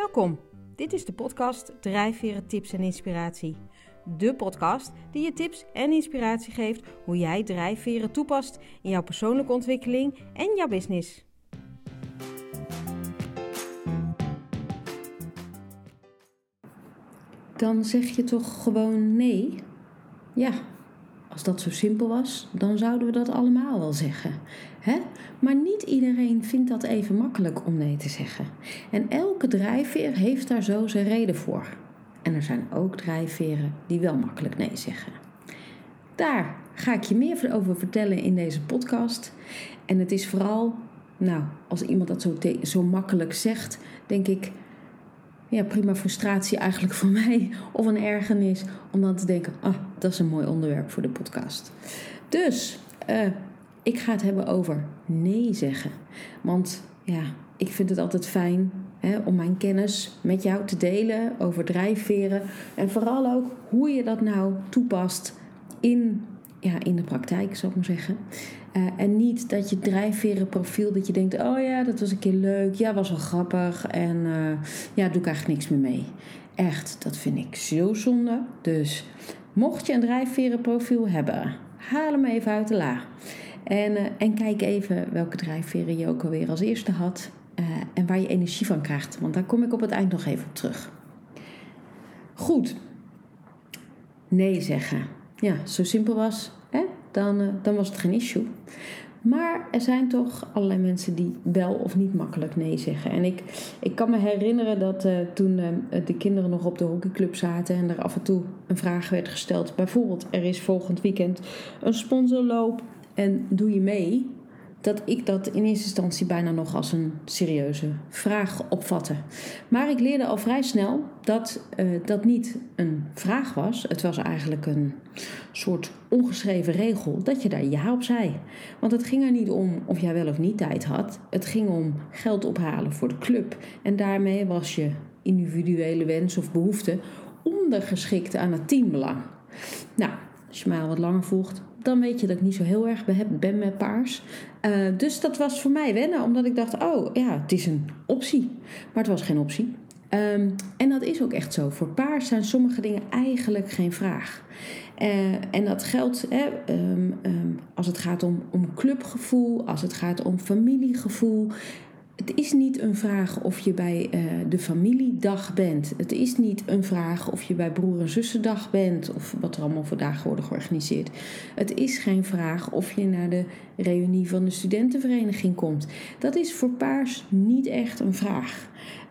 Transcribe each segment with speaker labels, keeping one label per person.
Speaker 1: Welkom. Dit is de podcast Drijfveren Tips en Inspiratie. De podcast die je tips en inspiratie geeft hoe jij drijfveren toepast in jouw persoonlijke ontwikkeling en jouw business.
Speaker 2: Dan zeg je toch gewoon nee? Ja, als dat zo simpel was, dan zouden we dat allemaal wel zeggen. Hè? Maar niet iedereen vindt dat even makkelijk om nee te zeggen. En elke drijfveer heeft daar zo zijn reden voor. En er zijn ook drijfveren die wel makkelijk nee zeggen. Daar ga ik je meer over vertellen in deze podcast. En het is vooral, nou, als iemand dat zo, zo makkelijk zegt, denk ik, ja, prima frustratie eigenlijk voor mij of een ergernis om dan te denken, ah, dat is een mooi onderwerp voor de podcast. Dus uh, ik ga het hebben over nee zeggen. Want ja, ik vind het altijd fijn hè, om mijn kennis met jou te delen over drijfveren en vooral ook hoe je dat nou toepast in, ja, in de praktijk, zou ik maar zeggen. Uh, en niet dat je drijfverenprofiel, dat je denkt: oh ja, dat was een keer leuk, ja, was wel grappig en uh, ja, doe ik eigenlijk niks meer mee. Echt, dat vind ik zo zonde. Dus mocht je een drijfverenprofiel hebben, haal hem even uit de la. En, uh, en kijk even welke drijfveren je ook alweer als eerste had en waar je energie van krijgt. Want daar kom ik op het eind nog even op terug. Goed, nee zeggen. Ja, zo simpel was dan, uh, dan was het geen issue. Maar er zijn toch allerlei mensen die wel of niet makkelijk nee zeggen. En ik, ik kan me herinneren dat uh, toen uh, de kinderen nog op de hockeyclub zaten en er af en toe een vraag werd gesteld. Bijvoorbeeld, er is volgend weekend een sponsorloop en doe je mee? Dat ik dat in eerste instantie bijna nog als een serieuze vraag opvatte. Maar ik leerde al vrij snel dat uh, dat niet een vraag was. Het was eigenlijk een soort ongeschreven regel dat je daar ja op zei. Want het ging er niet om of jij wel of niet tijd had. Het ging om geld ophalen voor de club. En daarmee was je individuele wens of behoefte ondergeschikt aan het teambelang. Nou, als je mij al wat langer volgt, dan weet je dat ik niet zo heel erg ben met paars. Uh, dus dat was voor mij wennen, omdat ik dacht: oh ja, het is een optie. Maar het was geen optie. Um, en dat is ook echt zo. Voor paars zijn sommige dingen eigenlijk geen vraag. Uh, en dat geldt hè, um, um, als het gaat om, om clubgevoel, als het gaat om familiegevoel. Het is niet een vraag of je bij uh, de familiedag bent. Het is niet een vraag of je bij broer- en zussendag bent. Of wat er allemaal voor dagen worden georganiseerd. Het is geen vraag of je naar de reunie van de studentenvereniging komt. Dat is voor paars niet echt een vraag.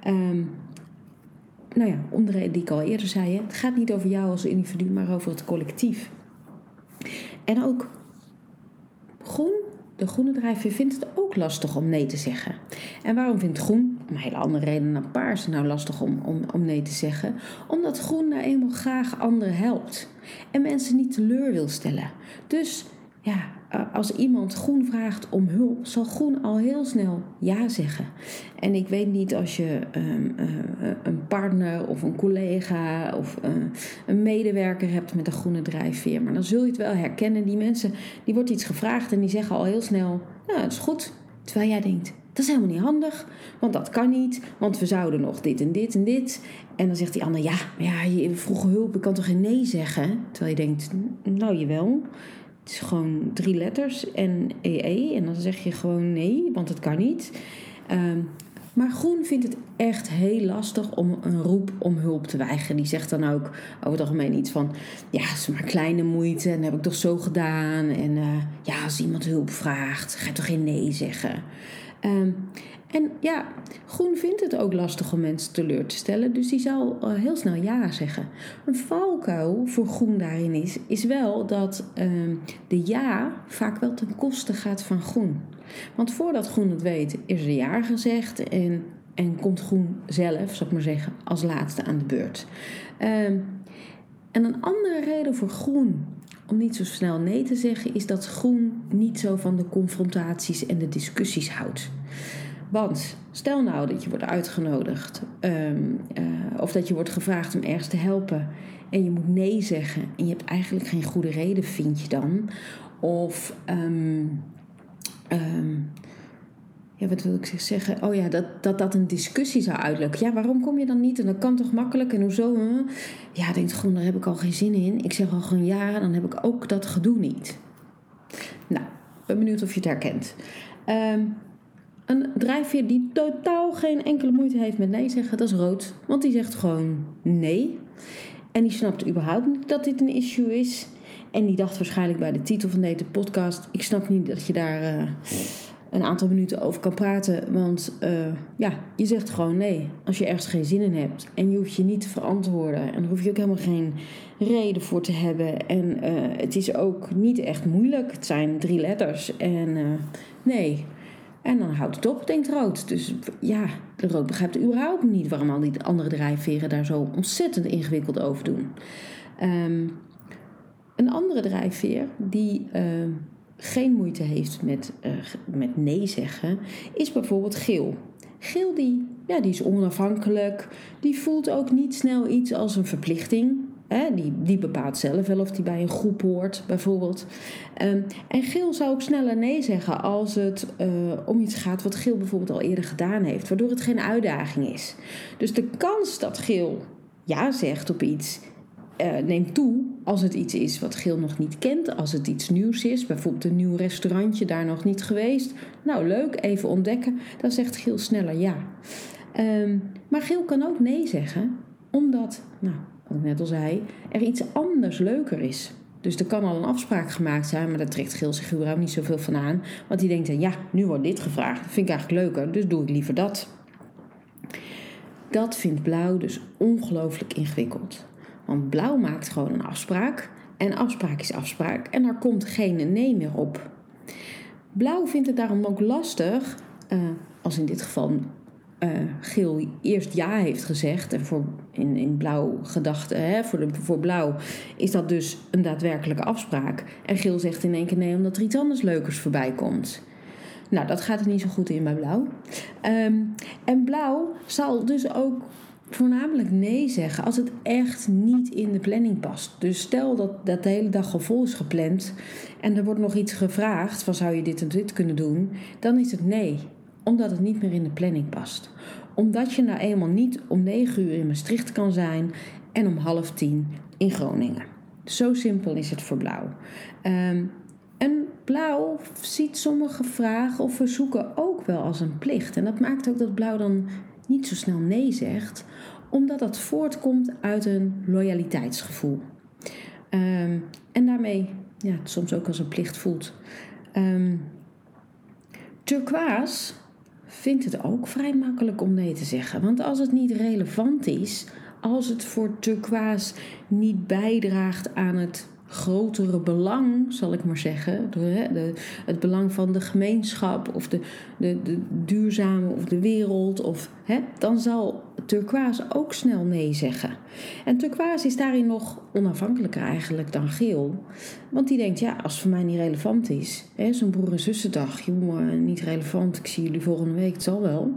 Speaker 2: Um, nou ja, om de reden die ik al eerder zei. Het gaat niet over jou als individu, maar over het collectief. En ook groen de groene drijfveer vindt het lastig om nee te zeggen. En waarom vindt groen, om een hele andere reden dan paars, nou lastig om, om, om nee te zeggen? Omdat groen nou eenmaal graag anderen helpt en mensen niet teleur wil stellen. Dus ja, als iemand groen vraagt om hulp, zal groen al heel snel ja zeggen. En ik weet niet als je um, uh, een partner of een collega of uh, een medewerker hebt met een groene drijfveer, maar dan zul je het wel herkennen. Die mensen, die wordt iets gevraagd en die zeggen al heel snel: Ja, het is goed. Terwijl jij denkt: dat is helemaal niet handig, want dat kan niet, want we zouden nog dit en dit en dit. En dan zegt die ander: Ja, ja je vroeg hulp, ik kan toch geen nee zeggen? Terwijl je denkt: Nou, jawel. Het is gewoon drie letters en EE. En dan zeg je gewoon nee, want het kan niet. Um, maar Groen vindt het echt heel lastig om een roep om hulp te weigeren. Die zegt dan ook over het algemeen iets van: Ja, het is maar kleine moeite en heb ik toch zo gedaan. En uh, ja, als iemand hulp vraagt, ga je toch geen nee zeggen. Um, en ja, Groen vindt het ook lastig om mensen teleur te stellen, dus die zal uh, heel snel ja zeggen. Een valkuil voor Groen daarin is, is wel dat uh, de ja vaak wel ten koste gaat van Groen. Want voordat Groen het weet, is er ja gezegd en, en komt Groen zelf, zal ik maar zeggen, als laatste aan de beurt. Uh, en een andere reden voor Groen om niet zo snel nee te zeggen, is dat Groen niet zo van de confrontaties en de discussies houdt. Want stel nou dat je wordt uitgenodigd um, uh, of dat je wordt gevraagd om ergens te helpen en je moet nee zeggen en je hebt eigenlijk geen goede reden, vind je dan? Of um, um, ja, wat wil ik zeggen? Oh ja, dat, dat dat een discussie zou uitlukken. Ja, waarom kom je dan niet? En dat kan toch makkelijk? En hoezo? Ja, denkt gewoon, daar heb ik al geen zin in. Ik zeg al gewoon ja, dan heb ik ook dat gedoe niet. Nou, ben benieuwd of je het herkent. Ehm, een drijfveer die totaal geen enkele moeite heeft met nee zeggen, dat is rood. Want die zegt gewoon nee. En die snapt überhaupt niet dat dit een issue is. En die dacht waarschijnlijk bij de titel van deze podcast: ik snap niet dat je daar uh, een aantal minuten over kan praten. Want uh, ja, je zegt gewoon nee. Als je ergens geen zin in hebt en je hoeft je niet te verantwoorden. En daar hoef je ook helemaal geen reden voor te hebben. En uh, het is ook niet echt moeilijk. Het zijn drie letters. En nee. En dan houdt het op, denkt Rood. Dus ja, de Rood begrijpt überhaupt niet waarom al die andere drijfveren daar zo ontzettend ingewikkeld over doen. Um, een andere drijfveer die uh, geen moeite heeft met, uh, met nee zeggen, is bijvoorbeeld geel. Geel die, ja, die is onafhankelijk, die voelt ook niet snel iets als een verplichting. Die, die bepaalt zelf wel of die bij een groep hoort, bijvoorbeeld. Um, en geel zou ook sneller nee zeggen als het uh, om iets gaat wat geel bijvoorbeeld al eerder gedaan heeft, waardoor het geen uitdaging is. Dus de kans dat geel ja zegt op iets uh, neemt toe als het iets is wat Geel nog niet kent, als het iets nieuws is, bijvoorbeeld een nieuw restaurantje daar nog niet geweest. Nou, leuk, even ontdekken. Dan zegt Geel sneller ja. Um, maar Geel kan ook nee zeggen, omdat, nou, wat ik net al zei, er iets anders leuker is. Dus er kan al een afspraak gemaakt zijn, maar daar trekt Geel zich überhaupt niet zoveel van aan. Want die denkt dan, ja, nu wordt dit gevraagd, dat vind ik eigenlijk leuker, dus doe ik liever dat. Dat vindt Blauw dus ongelooflijk ingewikkeld. Want blauw maakt gewoon een afspraak. En afspraak is afspraak. En daar komt geen nee meer op. Blauw vindt het daarom ook lastig, uh, als in dit geval uh, geel eerst ja heeft gezegd. En voor, in, in blauw gedachte, hè, voor, de, voor blauw is dat dus een daadwerkelijke afspraak. En geel zegt in één keer nee omdat er iets anders leukers voorbij komt. Nou, dat gaat er niet zo goed in bij blauw. Um, en blauw zal dus ook voornamelijk nee zeggen als het echt niet in de planning past. Dus stel dat, dat de hele dag al vol is gepland en er wordt nog iets gevraagd van zou je dit en dit kunnen doen, dan is het nee, omdat het niet meer in de planning past. Omdat je nou eenmaal niet om 9 uur in Maastricht kan zijn en om half tien in Groningen. Zo simpel is het voor blauw. Um, en blauw ziet sommige vragen of verzoeken ook wel als een plicht. En dat maakt ook dat blauw dan niet zo snel nee zegt, omdat dat voortkomt uit een loyaliteitsgevoel. Um, en daarmee ja, soms ook als een plicht voelt. Um, turquoise vindt het ook vrij makkelijk om nee te zeggen. Want als het niet relevant is, als het voor turquoise niet bijdraagt aan het grotere belang, zal ik maar zeggen, het belang van de gemeenschap of de, de, de duurzame of de wereld, of, hè, dan zal turquoise ook snel nee zeggen. En turquoise is daarin nog onafhankelijker eigenlijk dan geel. Want die denkt, ja, als het voor mij niet relevant is, zo'n broer- en zussendag, jongen, niet relevant, ik zie jullie volgende week, het zal wel.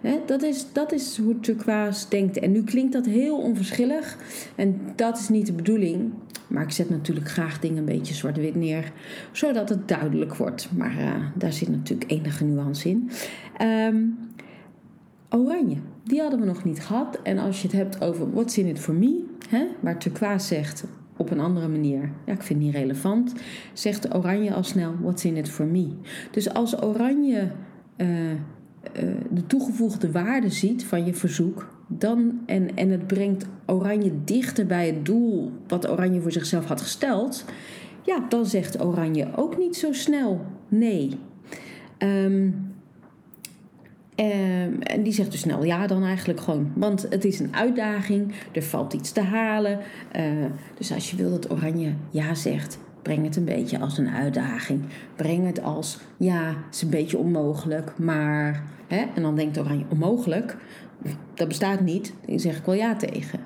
Speaker 2: Hè, dat, is, dat is hoe turquoise denkt. En nu klinkt dat heel onverschillig en dat is niet de bedoeling. Maar ik zet natuurlijk graag dingen een beetje zwart-wit neer, zodat het duidelijk wordt. Maar uh, daar zit natuurlijk enige nuance in. Um, oranje, die hadden we nog niet gehad. En als je het hebt over what's in it for me, hè, waar turquoise zegt op een andere manier, ja, ik vind het niet relevant, zegt oranje al snel what's in it for me. Dus als oranje uh, uh, de toegevoegde waarde ziet van je verzoek, dan, en, en het brengt Oranje dichter bij het doel wat Oranje voor zichzelf had gesteld, ja, dan zegt Oranje ook niet zo snel nee. Um, en die zegt dus snel ja dan eigenlijk gewoon. Want het is een uitdaging, er valt iets te halen. Uh, dus als je wil dat Oranje ja zegt, breng het een beetje als een uitdaging. Breng het als ja, het is een beetje onmogelijk, maar. Hè? En dan denkt Oranje onmogelijk dat bestaat niet. Daar zeg ik wel ja tegen.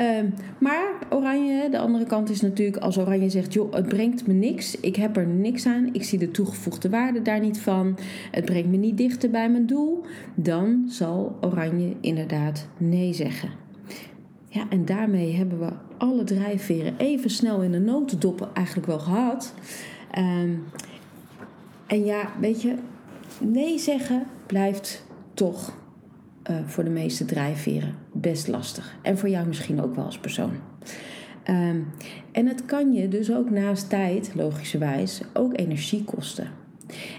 Speaker 2: Uh, maar oranje, de andere kant is natuurlijk als oranje zegt: joh, het brengt me niks. Ik heb er niks aan. Ik zie de toegevoegde waarde daar niet van. Het brengt me niet dichter bij mijn doel. Dan zal oranje inderdaad nee zeggen. Ja, en daarmee hebben we alle drijfveren even snel in de notendoppen eigenlijk wel gehad. Um, en ja, weet je, nee zeggen blijft toch uh, voor de meeste drijfveren best lastig. En voor jou misschien ook wel als persoon. Um, en het kan je dus ook naast tijd, logischerwijs, ook energie kosten.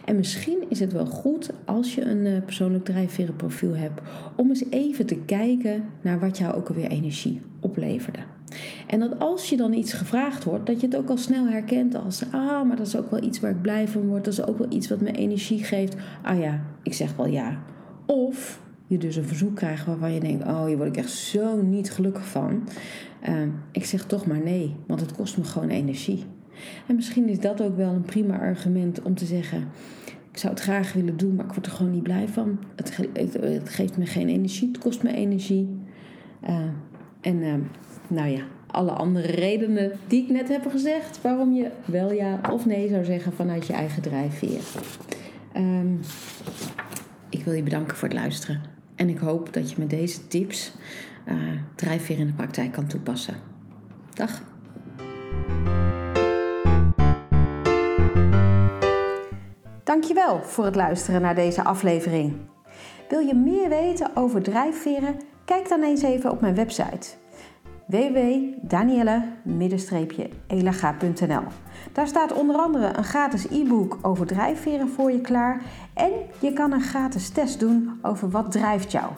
Speaker 2: En misschien is het wel goed als je een uh, persoonlijk drijfverenprofiel hebt, om eens even te kijken naar wat jou ook alweer energie opleverde. En dat als je dan iets gevraagd wordt, dat je het ook al snel herkent als, ah, maar dat is ook wel iets waar ik blij van word, dat is ook wel iets wat me energie geeft. Ah ja, ik zeg wel ja. Of je dus een verzoek krijgt waarvan je denkt: Oh, hier word ik echt zo niet gelukkig van. Ehm, ik zeg toch maar nee, want het kost me gewoon energie. En misschien is dat ook wel een prima argument om te zeggen: Ik zou het graag willen doen, maar ik word er gewoon niet blij van. Het, het, geeft me geen energie, het kost me energie. Ehm, en ehm, nou ja, alle andere redenen die ik net heb gezegd, waarom je wel ja of nee zou zeggen vanuit je eigen drijfveer. ik wil je bedanken voor het luisteren. En ik hoop dat je met deze tips uh, drijfveer in de praktijk kan toepassen. Dag.
Speaker 1: Dankjewel voor het luisteren naar deze aflevering. Wil je meer weten over drijfveren? Kijk dan eens even op mijn website www.danielle-elaga.nl. Daar staat onder andere een gratis e-book over drijfveren voor je klaar en je kan een gratis test doen over wat drijft jou.